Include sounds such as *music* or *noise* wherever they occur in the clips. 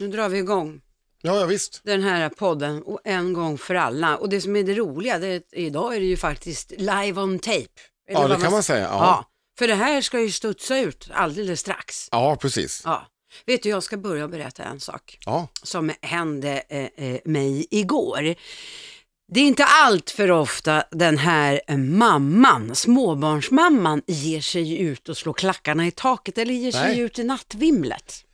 Nu drar vi igång Ja, ja visst. den här podden och en gång för alla. Och det som är det roliga, det är att idag är det ju faktiskt live on tape. Eller Ja, det vad kan man säga. Ja. Ja, För det här ska ju studsa ut alldeles strax. ja precis. Ja. Vet du, jag ska börja berätta en sak Ja. som hände eh, eh, mig igår. Det är inte allt för ofta den här eh, mamman, småbarnsmamman, ger sig ut och slår klackarna i taket eller ger sig Nej. ut i nattvimlet.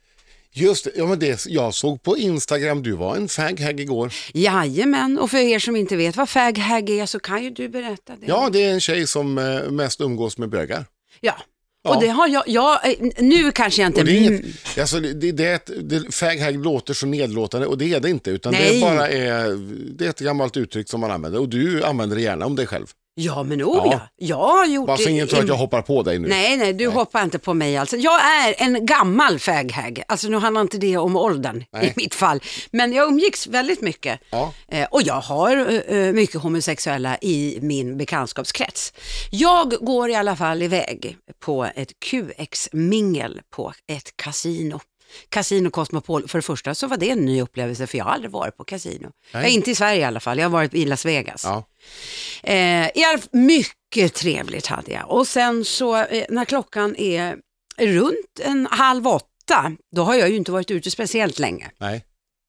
Just det, ja, men det, jag såg på Instagram, du var en fag här igår. Jajamän, och för er som inte vet vad fag hag är så kan ju du berätta det. Ja, det är en tjej som eh, mest umgås med bögar. Ja. Ja. Och det har jag, jag, eh, nu kanske jag inte... Och det är inget, alltså, det, det, det, är ett- det, fag hag låter så nedlåtande och det är det inte, utan det Nej. är bara är, det är ett gammalt uttryck som man använder och du använder det gärna om dig själv. Ja, men oh Ja. ja. Jag har gjort Bara så ingen tror att jag hoppar på dig nu. Nej, nej, du hoppar inte på mig alltså. Jag är en gammal faghag. Alltså nu handlar inte det om åldern Nej. i mitt fall. Men jag umgicks väldigt mycket. Ja. Eh, och jag har eh, mycket homosexuella i min bekantskapskrets. Jag går i alla fall iväg på ett QX-mingel på ett kasino. Casino Cosmopol, för det första så var det en ny upplevelse för jag har aldrig varit på kasino. Nej. Inte i Sverige i alla fall, jag har varit i Las Vegas. Ja. Eh, mycket trevligt hade jag. Och sen så eh, när klockan är runt en halv åtta, då har jag ju inte varit ute speciellt länge. Nej,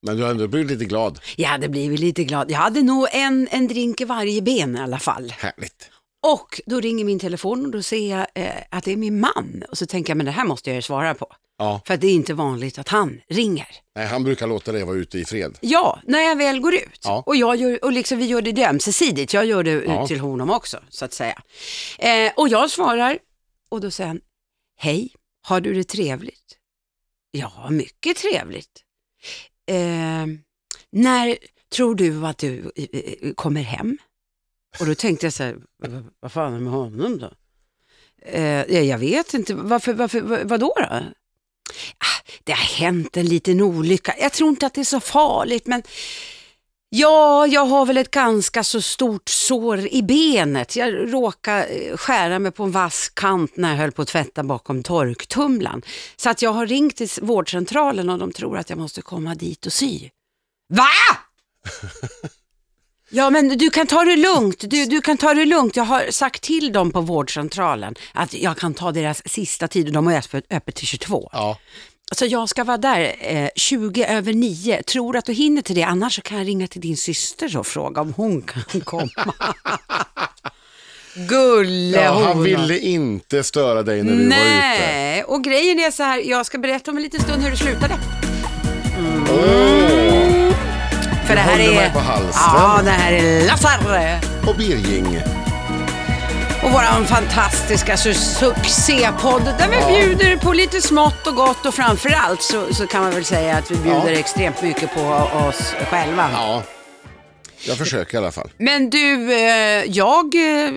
men du har ändå blivit lite glad. Jag hade blivit lite glad. Jag hade nog en, en drink i varje ben i alla fall. Härligt. Och då ringer min telefon och då ser jag eh, att det är min man. Och så tänker jag, men det här måste jag ju svara på. Ja. För att det är inte vanligt att han ringer. Nej, han brukar låta dig vara ute i fred. Ja, när jag väl går ut. Ja. Och, jag gör, och liksom, vi gör det ömsesidigt. Jag gör det Ja. ut till honom också, så att säga. Eh, och jag svarar och då säger han, hej, har du det trevligt? Ja, mycket trevligt. Eh, när tror du att du eh, eh, kommer hem? Och då tänkte jag så här, "Va- vad fan är med honom då? Eh, ja, jag vet inte, varför, varför, vad, vadå då? Det har hänt en liten olycka. Jag tror inte att det är så farligt, men ja, jag har väl ett ganska så stort sår i benet. Jag råkade eh, skära mig på en vass kant när jag höll på att tvätta bakom torktumlaren. Så att jag har ringt till vårdcentralen och de tror att jag måste komma dit och sy. Va? *laughs* Ja, men du kan ta det lugnt. Du, du kan ta det lugnt. Jag har sagt till dem på vårdcentralen att jag kan ta deras sista tid och de har öppet till 22. Ja. Så jag ska vara där eh, 20 över 9. Tror du att du hinner till det? Annars så kan jag ringa till din syster och fråga om hon kan *laughs* komma. Gulle ja, han ville inte störa dig när du var ute. Nej, och grejen är så här, jag ska berätta om en liten stund hur det slutade. Åh, För det här är... på halsen. Ja, det här är Lassar. och Birging. Och våran fantastiska su- succépodd där vi bjuder på lite smått och gott och framförallt så, så kan man väl säga att vi bjuder Ja. extremt mycket på oss själva. Ja, jag försöker i alla fall. Men du, eh, jag eh,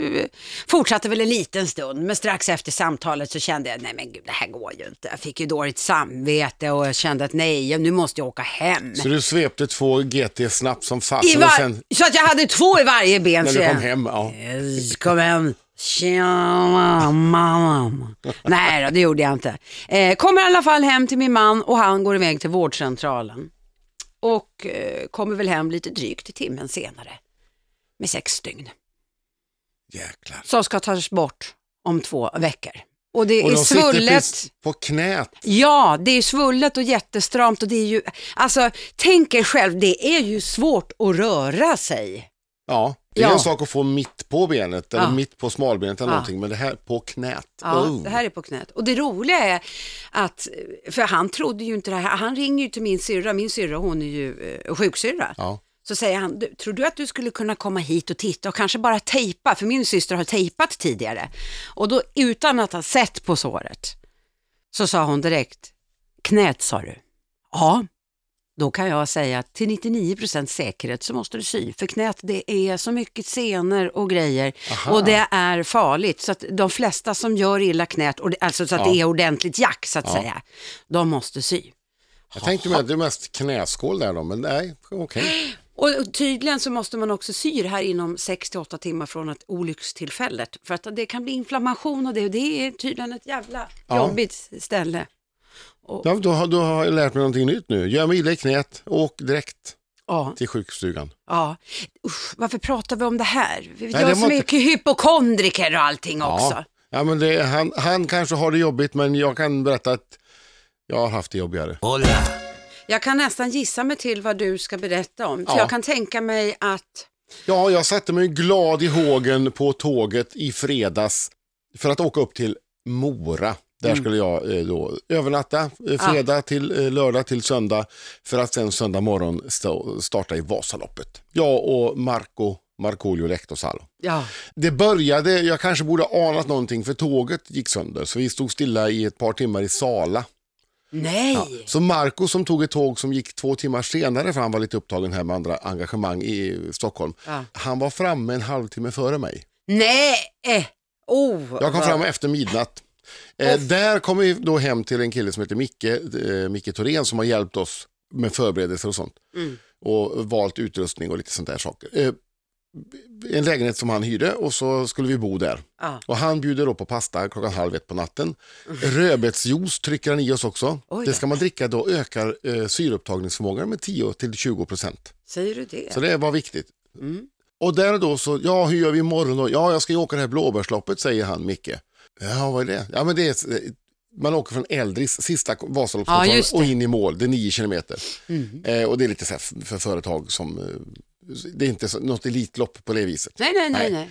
fortsatte väl en liten stund, men strax efter samtalet så kände jag, nej men gud, det här går ju inte. Jag fick ju dåligt samvete och jag kände att nej, nu måste jag åka hem. Så du svepte två GT snabbt som I fasen var- och sen Så att jag hade två i varje ben. när så du jag- kom hem, ja. Yes, Kom hem. Tjena mamma. Nej då, det gjorde jag inte. Eh, kommer i alla fall hem till min man och han går iväg till vårdcentralen. Och eh, kommer väl hem lite drygt i timmen senare. Med sex dygn. Jäklar. Som ska tas bort om två veckor. Och det Och är de svullet. på knät. Ja, det är svullet och jättestramt och det är ju, alltså tänk er själv, det är ju svårt att röra sig. Ja, det är Ja. en sak att få mitt på benet eller Ja. mitt på smalbenet eller Ja. någonting, men det här på knät. Ja, oh. det här är på knät. Och det roliga är att, för han trodde ju inte det här, han ringer ju till min syrra, min syrra hon är ju eh, sjuksyrra. Ja. Så säger han, "Du, tror du att du skulle kunna komma hit och titta och kanske bara tejpa, för min syster har tejpat tidigare. Och då utan att ha sett på såret, så sa hon direkt, knät sa du? Ja, då kan jag säga att till 99% säkerhet så måste du sy, för knät det är så mycket senor och grejer Aha. och det är farligt. Så att de flesta som gör illa knät, alltså så att Ja. det är ordentligt jack så att Ja. säga, de måste sy. Jag tänkte med att det är mest knäskål där då, men nej, okej. *gasps* Och tydligen så måste man också sy det här inom 6-8 timmar från ett olyckstillfället. För att det kan bli inflammation och det, och det är tydligen ett jävla Ja. jobbigt ställe. Och, Ja, då, har- då har jag lärt mig någonting nytt nu. Gör mig illa i knät, åk direkt ja, till sjukstugan. ja. Usch, varför pratar vi om det här? Jag var som är inte- hypokondriker och allting också. Ja, ja men det, han, han kanske har det jobbigt men jag kan berätta att jag har haft det jobbigare. Jag kan nästan gissa mig till vad du ska berätta om. För Ja. jag kan tänka mig att, Ja, jag satte mig glad i hågen på tåget i fredags för att åka upp till Mora. Där skulle jag eh, då övernatta eh, fredag till eh, lördag till söndag för att sen söndag morgon stå, starta i Vasaloppet. Jag och Marco Markoolio Lehtosalo. ja, Det började, jag kanske borde ha anat någonting för tåget gick sönder så vi stod stilla i ett par timmar i Sala. nej. Så Marco som tog ett tåg som gick två timmar senare för han var lite upptagen här med andra engagemang i Stockholm. Ja. Han var framme en halvtimme före mig. Nej! Oh, Jag kom vad- fram efter midnatt. Eh, där kom vi då hem till en kille som heter Micke, eh, Micke Thorén som har hjälpt oss med förberedelser och sånt. Mm. Och valt utrustning och lite sånt där saker. Eh, en lägenhet som han hyrde och så skulle vi bo där. Ja. Och han bjuder då på pasta klockan halv ett på natten. Rödbetsjuice trycker han i oss också. Oj det ska man dricka då ökar eh, syreupptagningsförmågan med 10 till 20 procent. Säger du det? Så det var viktigt. Mm. Och där då så, ja hur gör vi imorgon då? Ja, jag ska ju åka det här blåbärsloppet säger han Micke. Ja, vad är det? Ja, men det är, man åker från Eldris, sista Ja, Vasaloppskontrollen det. och in i mål. Det är nio kilometer. Mm. Eh, och det är lite så här för företag som, eh, det är inte så, något elitlopp på det viset. Nej, nej, nej. Nej.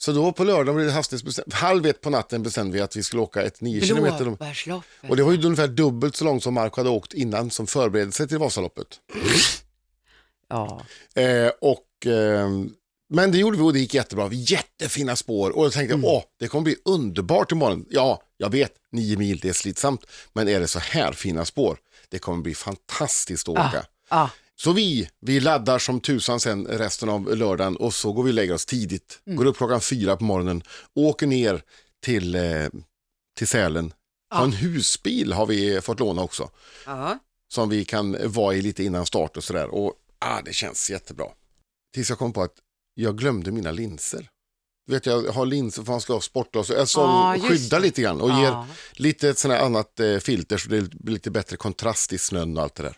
Så då på lördagen blev det hastighetsbestämt. Halv ett på natten bestämde vi att vi skulle åka ett nio kilometer. Blåbärsloppet. Och det var ju ungefär dubbelt så långt som Mark hade åkt innan som förberedelse till Vasaloppet. Ja. Eh, och, eh, men det gjorde vi och det gick jättebra. Jättefina spår och jag tänkte Mm. åh, det kommer bli underbart imorgon. Ja, jag vet, nio mil det är slitsamt, men är det så här fina spår, det kommer bli fantastiskt att åka. Ja. Så vi, vi laddar som tusan sen resten av lördagen och så går vi och lägger oss tidigt. Mm. Går upp klockan fyra på morgonen, åker ner till, eh, till Sälen. Ja. en husbil har vi fått låna också ja. som vi kan vara i lite innan start och sådär. Och ah, det känns jättebra. Tills jag kom på att jag glömde mina linser. Vet, jag har linser för man ska ha sportglas. Som Ja, just skyddar lite grann och Ja. ger lite ett sånt här annat eh, filter så det blir lite bättre kontrast i snön och allt det där.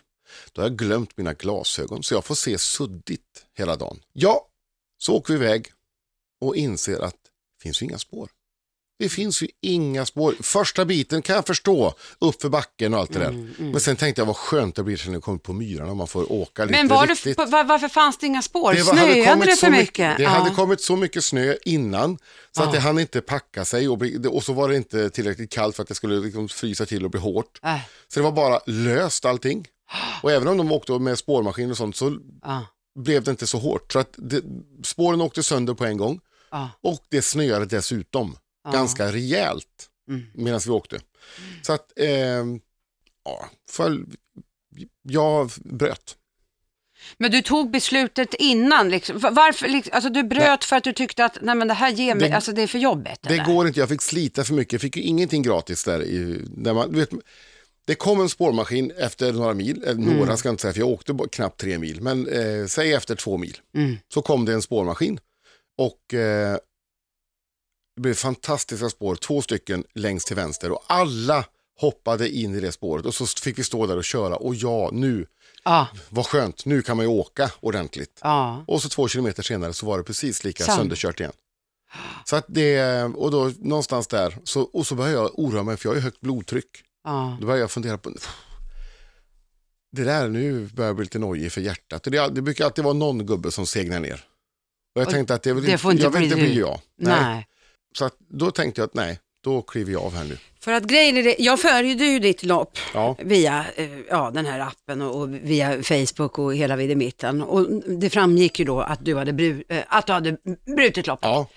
Då har jag glömt mina glasögon så jag får se suddigt hela dagen. Ja, så åker vi iväg och inser att det finns ju inga spår. Det finns ju inga spår. Första biten kan jag förstå, upp för backen och allt det där. Mm, mm. Men sen tänkte jag vad skönt det blir sen när jag kommer på myrarna och man får åka lite Men var det, riktigt. var, varför fanns det inga spår? Det var- Snöade det så för mycket- mycket? Det ja. hade kommit så mycket snö innan så Ja. att det hann inte packa sig och, bli, och så var det inte tillräckligt kallt för att det skulle liksom frysa till och bli hårt. Äh, Så det var bara löst allting. *gasps* Och även om de åkte med spårmaskin och sånt så ja, blev det inte så hårt. Så att det, spåren åkte sönder på en gång och det snöade dessutom ja. ganska rejält Mm. medan vi åkte. Så att, ehm, ja, för, jag bröt. Men du tog beslutet innan, liksom. Va- varför? Liksom, alltså du bröt för att du tyckte att nej, men det här ger mig, Det- alltså det är för jobbet? Det eller? går inte, jag fick slita för mycket, jag fick ju ingenting gratis där. I, när man, vet, det kom en spårmaskin efter några mil, eller några Mm. ska jag inte säga för jag åkte knappt tre mil, men eh, säg efter två mil. Mm. Så kom det en spårmaskin och eh, det blev fantastiska spår, två stycken längst till vänster och alla hoppade in i det spåret och så fick vi stå där och köra och ja, nu, Ja, vad skönt, nu kan man ju åka ordentligt. ja. Och så två kilometer senare så var det precis lika Sam. sönderkört igen. Så att det, och då någonstans där, så, och så började jag oroa mig för jag har ju högt blodtryck. ja. Då började jag fundera på, det där nu börjar jag bli lite nojig för hjärtat. Det, det brukar alltid vara någon gubbe som segnar ner. Och jag Och tänkte att det, vill det får inte jag vill bli inte bli jag. Nej. Nej. Så att, då tänkte jag att nej, då kliver jag av här nu. För att grejen är det, jag följde ju ditt lopp Ja, via eh, ja, den här appen och, och via Facebook och hela vid mitten. Och det framgick ju då att du hade, bru, eh, att du hade brutit loppet. ja,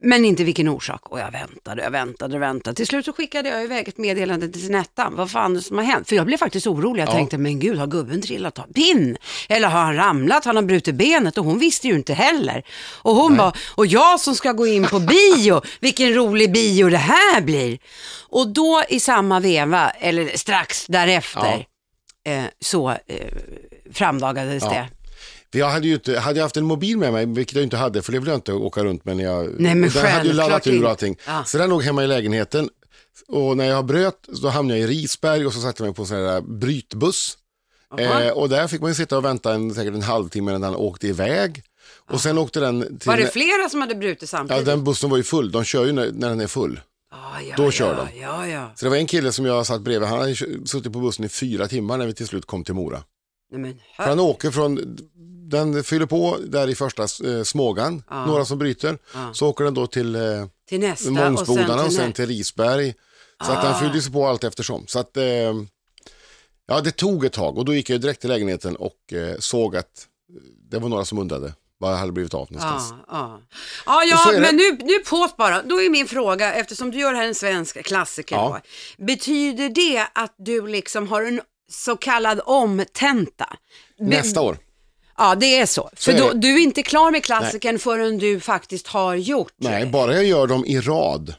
Men inte vilken orsak. Och jag väntade, jag väntade och väntade. Till slut så skickade jag iväg ett meddelande till Nettan. Vad fan är det som har hänt? För jag blev faktiskt orolig. Jag Ja. tänkte, men gud, har gubben trillat av pinn? Eller har han ramlat? Han har brutit benet? Och hon visste ju inte heller. Och hon bara, och jag som ska gå in på bio, vilken rolig bio det här blir. Och då i samma veva, eller strax därefter, eh, så eh, framdagades Ja. det. För jag hade ju inte, hade jag haft en mobil med mig, vilket jag inte hade, för det vill jag inte åka runt med när jag... Nej, men och den hade ju laddat ur inte. allting. Ja. Så den låg hemma i lägenheten. Och när jag bröt så hamnade jag i Risberg och så satte jag mig på en sån här brytbuss. Eh, och där fick man ju sitta och vänta en, säkert en halvtimme innan den åkte iväg. Och sen åkte den till... Var det flera som hade brutit Ja, samtidigt? den bussen var ju full. De kör ju när, när den är full. Ah, ja, då ja, kör de. Ja, ja. Så det var en kille som jag satt bredvid. Han hade suttit på bussen i fyra timmar när vi till slut kom till Mora. Nej, men, För han åker från, den fyller på där i första eh, Smågan, Ja. några som bryter. Ja. Så åker den då till eh, till nästa Mångsbodarna och sen nä- till Risberg. Så att Ah. den fyllde sig på allt eftersom. Så att, eh, ja det tog ett tag och då gick jag direkt till lägenheten och eh, såg att eh, det var några som undrade vad jag hade blivit av någonstans. Ja, Och så ja men det. nu, nu pås bara. Då är min fråga, eftersom du gör det här en svensk klassiker, Ja. då, betyder det att du liksom har en så kallad omtenta? Be- Nästa år. Ja, det är så. Så För är då, det. du är inte klar med klassikern förrän du faktiskt har gjort Nej, bara jag gör dem i rad.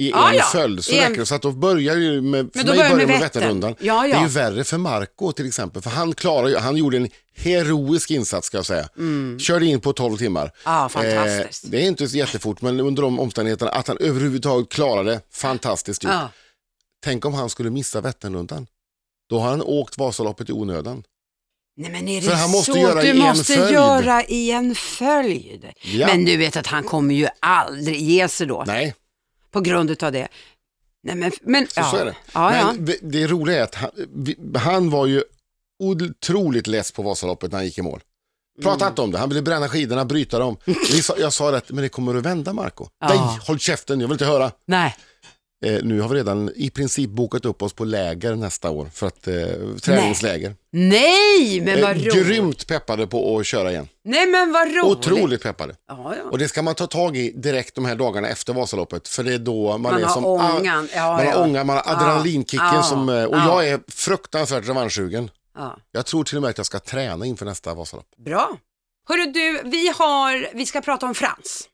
I Ja, en ja. följd så I en- räcker det. Så att då börjar ju med, för då mig börjar börjar med med Vättern. Vätternrundan. Ja, ja. Det är ju värre för Marco till exempel. För han klarar ju, han gjorde en heroisk insats ska jag säga. Körde in på 12 timmar. Mm. Ja, fantastiskt. Eh, det är inte så jättefort men under de omständigheterna att han överhuvudtaget klarade det, fantastiskt gjort. Ja. Tänk om han skulle missa Vätternrundan. Då har han åkt Vasaloppet i onödan. Nej men är det För han måste så? göra du i en måste följd. göra i en följd. Ja. Men du vet att han kommer ju aldrig ge sig då Nej, på grund utav det. Nej men, men så, ja. så är det. Ja, ja. men Det, det roliga är att han, han var ju otroligt less på Vasaloppet när han gick i mål. Prata Mm. inte om det, han ville bränna skidorna, bryta dem. *laughs* Jag sa rätt, men det kommer att vända Marco. Ja. Nej, håll käften, jag vill inte höra. Nej. Eh, nu har vi redan i princip bokat upp oss på läger nästa år, för att, eh, träningsläger. Nej, men vad Eh, roligt. grymt peppade på att köra igen. Nej, men vad roligt. Otroligt peppade. Ja, ja. Och det ska man ta tag i direkt de här dagarna efter Vasaloppet, för det är då man, Man är som... ångan. Ja, man har ångan, man har adrenalinkicken som... eh, Och ja. jag är fruktansvärt revanschsugen. ja. Jag tror till och med att jag ska träna inför nästa Vasalopp. Bra. Hörru du, vi, har, vi ska prata om Frans.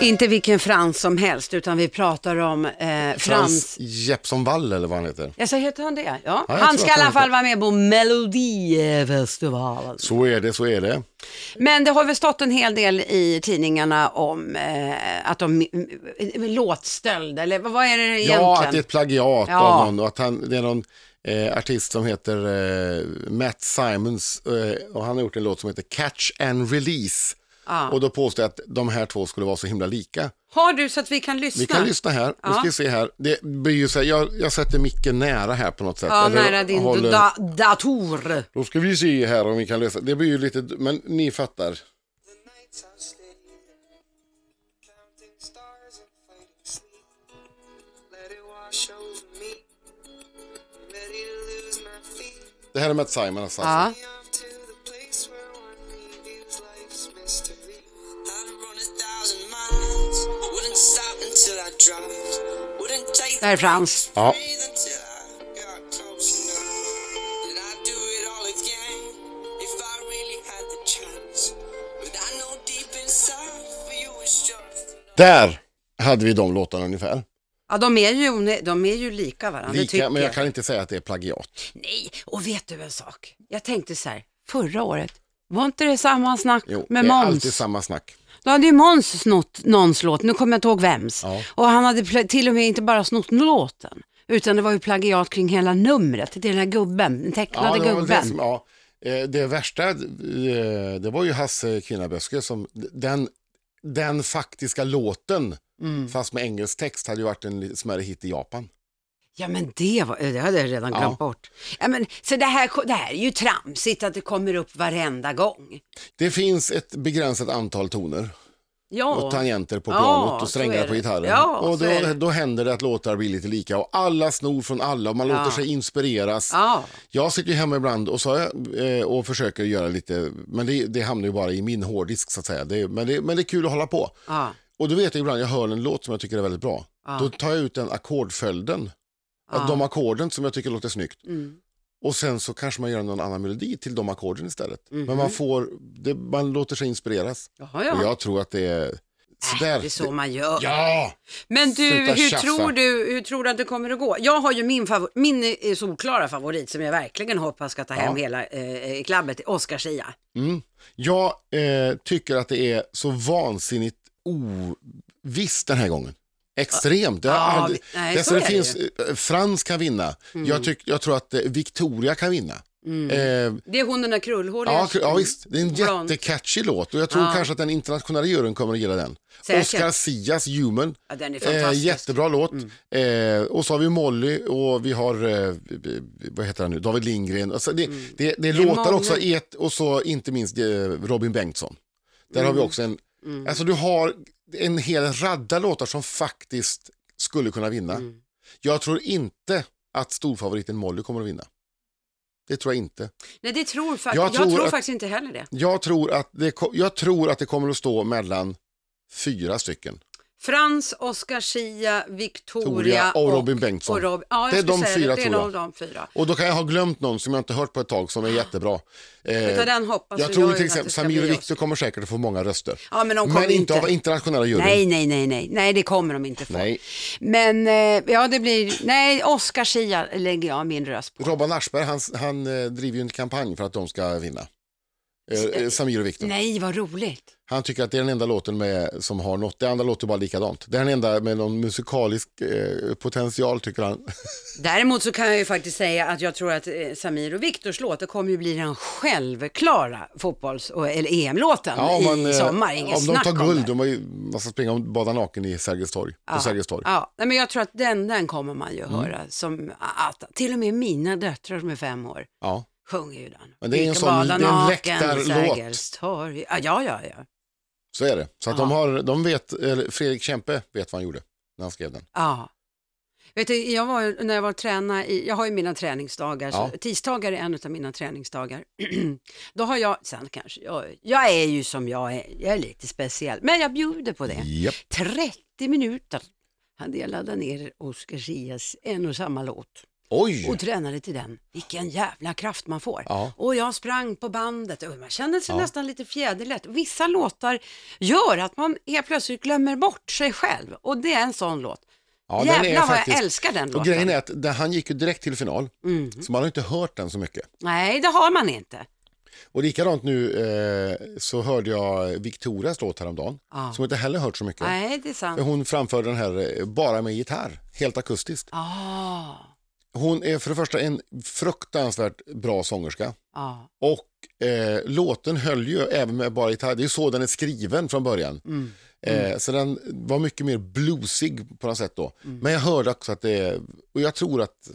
Inte vilken Frans som helst, utan vi pratar om eh, Frans. Frans Jeppsson Wall eller vad han heter. Ja, så heter han det? Ja. Ja, jag han tror ska i att han alla fall heter- vara med på Melodifestivalen. Så är det, så är det. Men det har väl stått en hel del i tidningarna om eh, att de mm, låtstöld, eller vad vad är det egentligen? Ja, att det är ett plagiat Ja. av någon och att han, det är någon eh, artist som heter eh, Matt Simons eh, och han har gjort en låt som heter Catch and Release. Ja. Och då påstår jag att de här två skulle vara så himla lika. Har du så att vi kan lyssna? Vi kan lyssna här, nu Ja. ska vi se här. Det blir ju så här jag, jag sätter micken nära här på något sätt. Ja, Eller nära din håller- da dator. Då ska vi se här om vi kan lösa. Det blir ju lite, men ni fattar. Det här är Matt Simon alltså. Ja. For you it's just Där hade vi de låtarna ungefär. Ja, de är ju, de är ju lika varandra, det Lika, men jag jag. kan inte säga att det är plagiat. Nej, och vet du en sak? Jag tänkte så här, förra året, var inte det samma snack Jo, med det är Måns? alltid samma snack. Då hade ju Måns snott någons låt, nu kommer jag inte ihåg vems. Ja. Och han hade till och med inte bara snott låten, utan det var ju plagiat kring hela numret till den här gubben, den tecknade det, var väl gubben. det, som, ja. Eh, det värsta, eh, det var ju Hasse Kvinnaböske som, den, den faktiska låten, Mm. fast med engelsk text, hade ju varit en smärre hit i Japan. Ja men det, var, det hade jag redan Ja. glömt bort. Ja, men, så det här, det här är ju tramsigt att det kommer upp varenda gång. Det finns ett begränsat antal toner Ja, och tangenter på Ja, pianot och så strängar på gitarren. Ja, och då, då händer det att låtar blir lite lika och alla snor från alla och man Ja. låter sig inspireras. ja. Jag sitter ju hemma ibland och, så, eh, och försöker göra lite, men det, det hamnar ju bara i min hårddisk så att säga. Det, men, det, men det är kul att hålla på. ja. Och då vet jag ibland, jag hör en låt som jag tycker är väldigt bra. Ja. Då tar jag ut den ackordföljden, Ja. de ackorden som jag tycker låter snyggt. Mm. Och sen så kanske man gör någon annan melodi till de ackorden istället. Mhm. Men man får, det, man låter sig inspireras. Jaha, ja. Och jag tror att det är sådär. Det är så man gör. Ja! Men du, Sluta hur tror du, hur tror du att det kommer att gå? Jag har ju min, favor- min eh, solklara favorit som jag verkligen hoppas ska ta hem Ja. hela eh, klabbet, Oscar Zia. Mm. Jag eh, tycker att det är så vansinnigt visst den här gången. Extremt. Det, har Ja, aldrig, nej, det, så det det finns, eh, Frans kan vinna. Jag, tyck, jag tror att eh, Victoria kan vinna. Mm. Eh, Det är hon den där krullhåriga. ja, ja, visst. Det är en Blond. jättecatchy låt och jag tror Ja. kanske att den internationella juryn kommer att gilla den. Säkert. Oscar Sias Human. Ja, den är Eh, fantastisk. jättebra låt. Eh, och så har vi Molly och vi har, eh, vad heter han nu, David Lindgren. Alltså det, det, det, Mm. är låtar många. också i ett, och så inte minst eh, Robin Bengtsson. Där har vi Mm. också en, alltså du har en hel radda låtar som faktiskt skulle kunna vinna. Mm. Jag tror inte att storfavoriten Molly kommer att vinna. Det tror jag inte. Nej, det tror Jag jag tror tror, att- faktiskt inte heller det. Jag tror att det, jag tror att det kommer att stå mellan fyra stycken. Frans, Oscar Schia, Victoria Toria och Robin Bengtsson. Och Rob- ja, jag Det är de fyra, det. Tror jag. de fyra. Och då kan jag ha glömt någon som jag inte hört på ett tag som är jättebra. Eh, Utav den hoppas jag ju tror till exempel Samir och Viktor kommer säkert att få många röster. Ja, men de kommer Men inte inte. av internationella juryn. Nej, nej, nej, nej, nej, det kommer de inte få. Nej. Men eh, ja, det blir, nej, Oscar Schia lägger jag min röst på. Robban Aschberg han, han eh, driver ju en kampanj för att de ska vinna. Eh, eh, Samir och Viktor. Nej, vad roligt. Han tycker att det är den enda låten med, som har något. Det andra låter bara likadant. Det är den enda med någon musikalisk eh, potential tycker han. *laughs* Däremot så kan jag ju faktiskt säga att jag tror att eh, Samir och Viktors låt kommer ju bli den självklara fotbolls och, eller EM-låten om man, i eh, sommar. Inget om de tar om guld, det. de har ju, man ska springa och bada naken i Sergels torg. På Sergels torg. Ja, nej, men jag tror att den, den kommer man ju Mm. höra. Som att, till och med mina döttrar som är fem år Ja. Sjunger ju den. Men det är en sån- det är en läktarlåt. Ja, ja, ja. ja. Så är det. Så att de, har, de vet, eller Fredrik Kempe vet vad han gjorde när han skrev den. ja. Vet du, jag var, när jag var träna i, jag har ju mina träningsdagar, Ja. så tisdagar är en av mina träningsdagar. *clears throat* Då har jag, sen kanske, jag, jag är ju som jag är, jag är lite speciell, men jag bjuder på det. Japp. 30 minuter hade jag laddat ner Oscar Zias en och samma låt. Oj! och tränade till den. Vilken jävla kraft man får. Ja. Och jag sprang på bandet och man kände sig Ja. nästan lite fjäderlätt. Vissa låtar gör att man helt plötsligt glömmer bort sig själv och det är en sån låt. Ja, den är Jävlar vad faktiskt- jag älskar den Och låten. grejen är att den, han gick ju direkt till final, Mm. så man har inte hört den så mycket. Nej, det har man inte. Och likadant nu eh, så hörde jag Victorias låt häromdagen, Ja. som jag inte heller hört så mycket. Nej, det är sant. Hon framförde den här eh, bara med gitarr, helt akustiskt. Ah, Hon är för det första en fruktansvärt bra sångerska. ah. Och eh, låten höll ju även med bara gitarr. Det är så den är skriven från början. Mm. Eh, så den var mycket mer bluesig på något sätt då. Mm. Men jag hörde också att det och jag tror att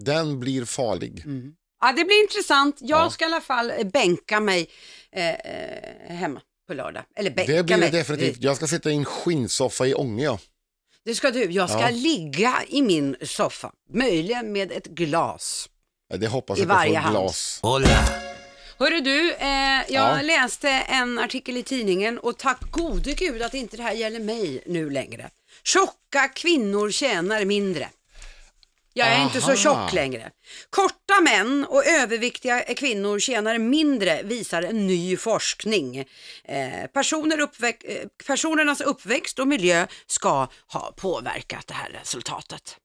den blir farlig. Mm. Ja, det blir intressant. Jag Ja. ska i alla fall eh, bänka mig eh, eh, hemma på lördag. Eller bänka Det blir mig. det definitivt. Jag ska sitta i en skinnsoffa i Ånge. Ja. Det ska du. Jag ska Ja. ligga i min soffa. Möjligen med ett glas. Det hoppas jag att jag varje får hand. glas. Hola. Hörru du, eh, jag Ja. läste en artikel i tidningen och tack gode gud att inte det här gäller mig nu längre. Tjocka kvinnor tjänar mindre. Jag är inte så Aha. tjock längre. Korta män och överviktiga kvinnor tjänar mindre visar en ny forskning. Eh, personer uppväx- eh, personernas uppväxt och miljö ska ha påverkat det här resultatet.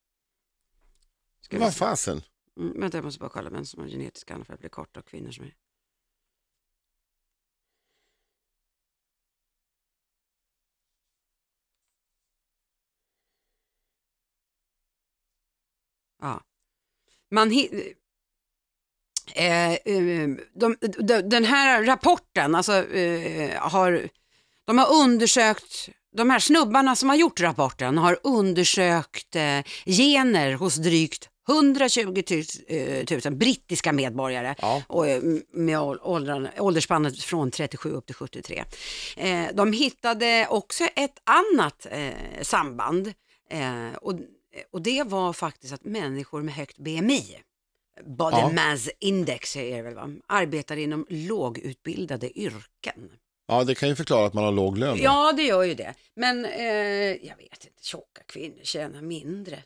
Ska Vad se. fasen? Mm, vänta, jag måste bara kolla vem som har genetiska anlag för att bli korta och kvinnor som är... Ja. Man eh, eh, de, de, den här rapporten, alltså eh, har, de har undersökt, de här snubbarna som har gjort rapporten har undersökt eh, gener hos drygt 120 000, eh, 000 brittiska medborgare Ja. och, eh, med ål- åldrarna, åldersspannet från 37 upp till 73. Eh, de hittade också ett annat eh, samband eh, och, och det var faktiskt att människor med högt BMI, Body Ja. Mass Index är det väl va, arbetar inom lågutbildade yrken. Ja, det kan ju förklara att man har låg lön. Ja, det gör ju det. Men eh, jag vet inte, tjocka kvinnor tjänar mindre.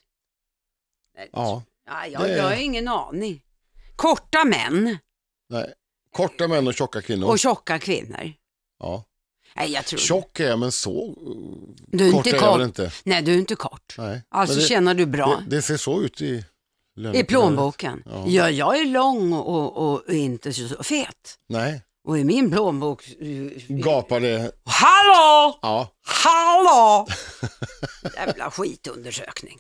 Nej, Ja, ja, jag, det- jag har ingen aning. Korta män nej. Korta män och tjocka kvinnor. och tjocka kvinnor. ja. Nej, jag tror Tjock är jag, men så Du är kort inte är jag väl inte. Nej, du är inte kort. Nej. Alltså Men det, tjänar du bra. Det, det ser så ut i I plånboken. Ja. Ja. jag är lång och, och inte så fet. Nej, Och i min plånbok... Gapade, Hallå! ja. Hallå! *laughs* Jävla skitundersökning.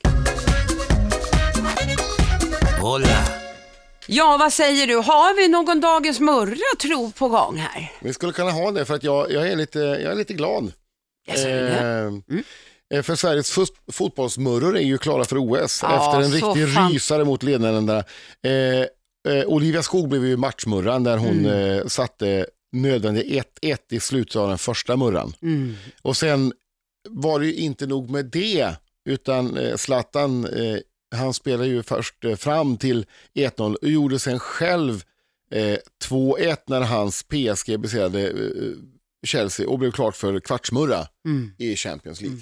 Hola. Ja, vad säger du? Har vi någon Dagens Murra tro på gång här? Vi skulle kunna ha det för att jag, jag, är, lite, jag är lite glad. Jag säger det. Eh, eh, För Sveriges fot- fotbollsmurror är ju klara för OS Ja, efter en riktig fan- rysare mot Nederländerna. Eh, eh, Olivia Skog blev ju matchmurran där hon Mm. eh, satte nödvändig 1-1 i slutet av den första murran. Mm. Och sen var det ju inte nog med det, utan eh, Zlatan, han spelade ju först eh, fram till 1-0 och gjorde sen själv eh, 2-1 när hans PSG besegrade eh, Chelsea och blev klart för kvartsmurra Mm. i Champions League.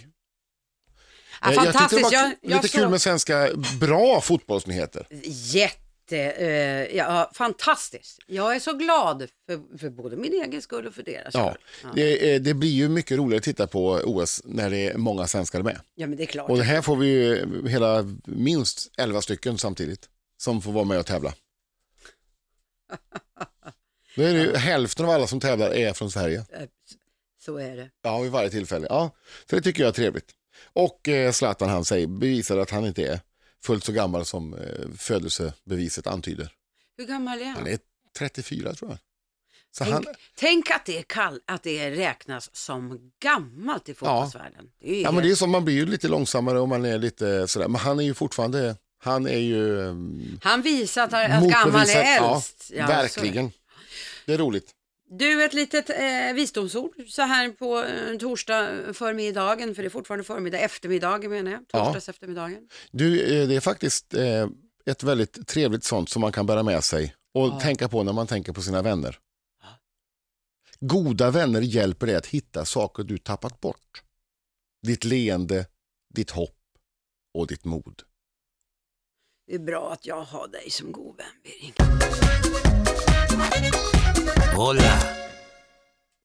Ja, Eh, jag tyckte det fantastiskt. var Jag, jag lite kul med svenska bra fotbollsnyheter. Jätte, eh, ja, fantastiskt. Jag är så glad för, för både min egen skull och för deras Ja, skull. Ja. det, eh, det blir ju mycket roligare att titta på OS när det är många svenskar med. ja, men det är klart. Och här får vi ju hela minst 11 stycken samtidigt som får vara med och tävla. *laughs* Då är det ju hälften av alla som tävlar är från Sverige. Eh, Så är det. Ja, vid varje tillfälle. Ja, så det tycker jag är trevligt. Och eh, Zlatan han säger, bevisar att han inte är fullt så gammal som eh, födelsebeviset antyder. Hur gammal är han? Han är 34 tror jag. Så Tänk, han, tänk att, det är kall, att det räknas som gammalt i fotbollsvärlden. Det är ja, men det är som man blir ju lite långsammare och man är lite sådär. Men han är ju fortfarande, han är ju Han visar att, att gammal är äldst. Ja, Ja, så är verkligen. Det är roligt. Du, ett litet eh, visdomsord så här på eh, torsdag förmiddagen, för det är fortfarande förmiddag, eftermiddagen menar jag, Ja. torsdags eftermiddagen. Du, eh, det är faktiskt eh, ett väldigt trevligt sånt som man kan bära med sig och Ja. tänka på när man tänker på sina vänner. Goda vänner hjälper dig att hitta saker du tappat bort. Ditt leende, ditt hopp och ditt mod. Det är bra att jag har dig som god vän, Birging. Hola.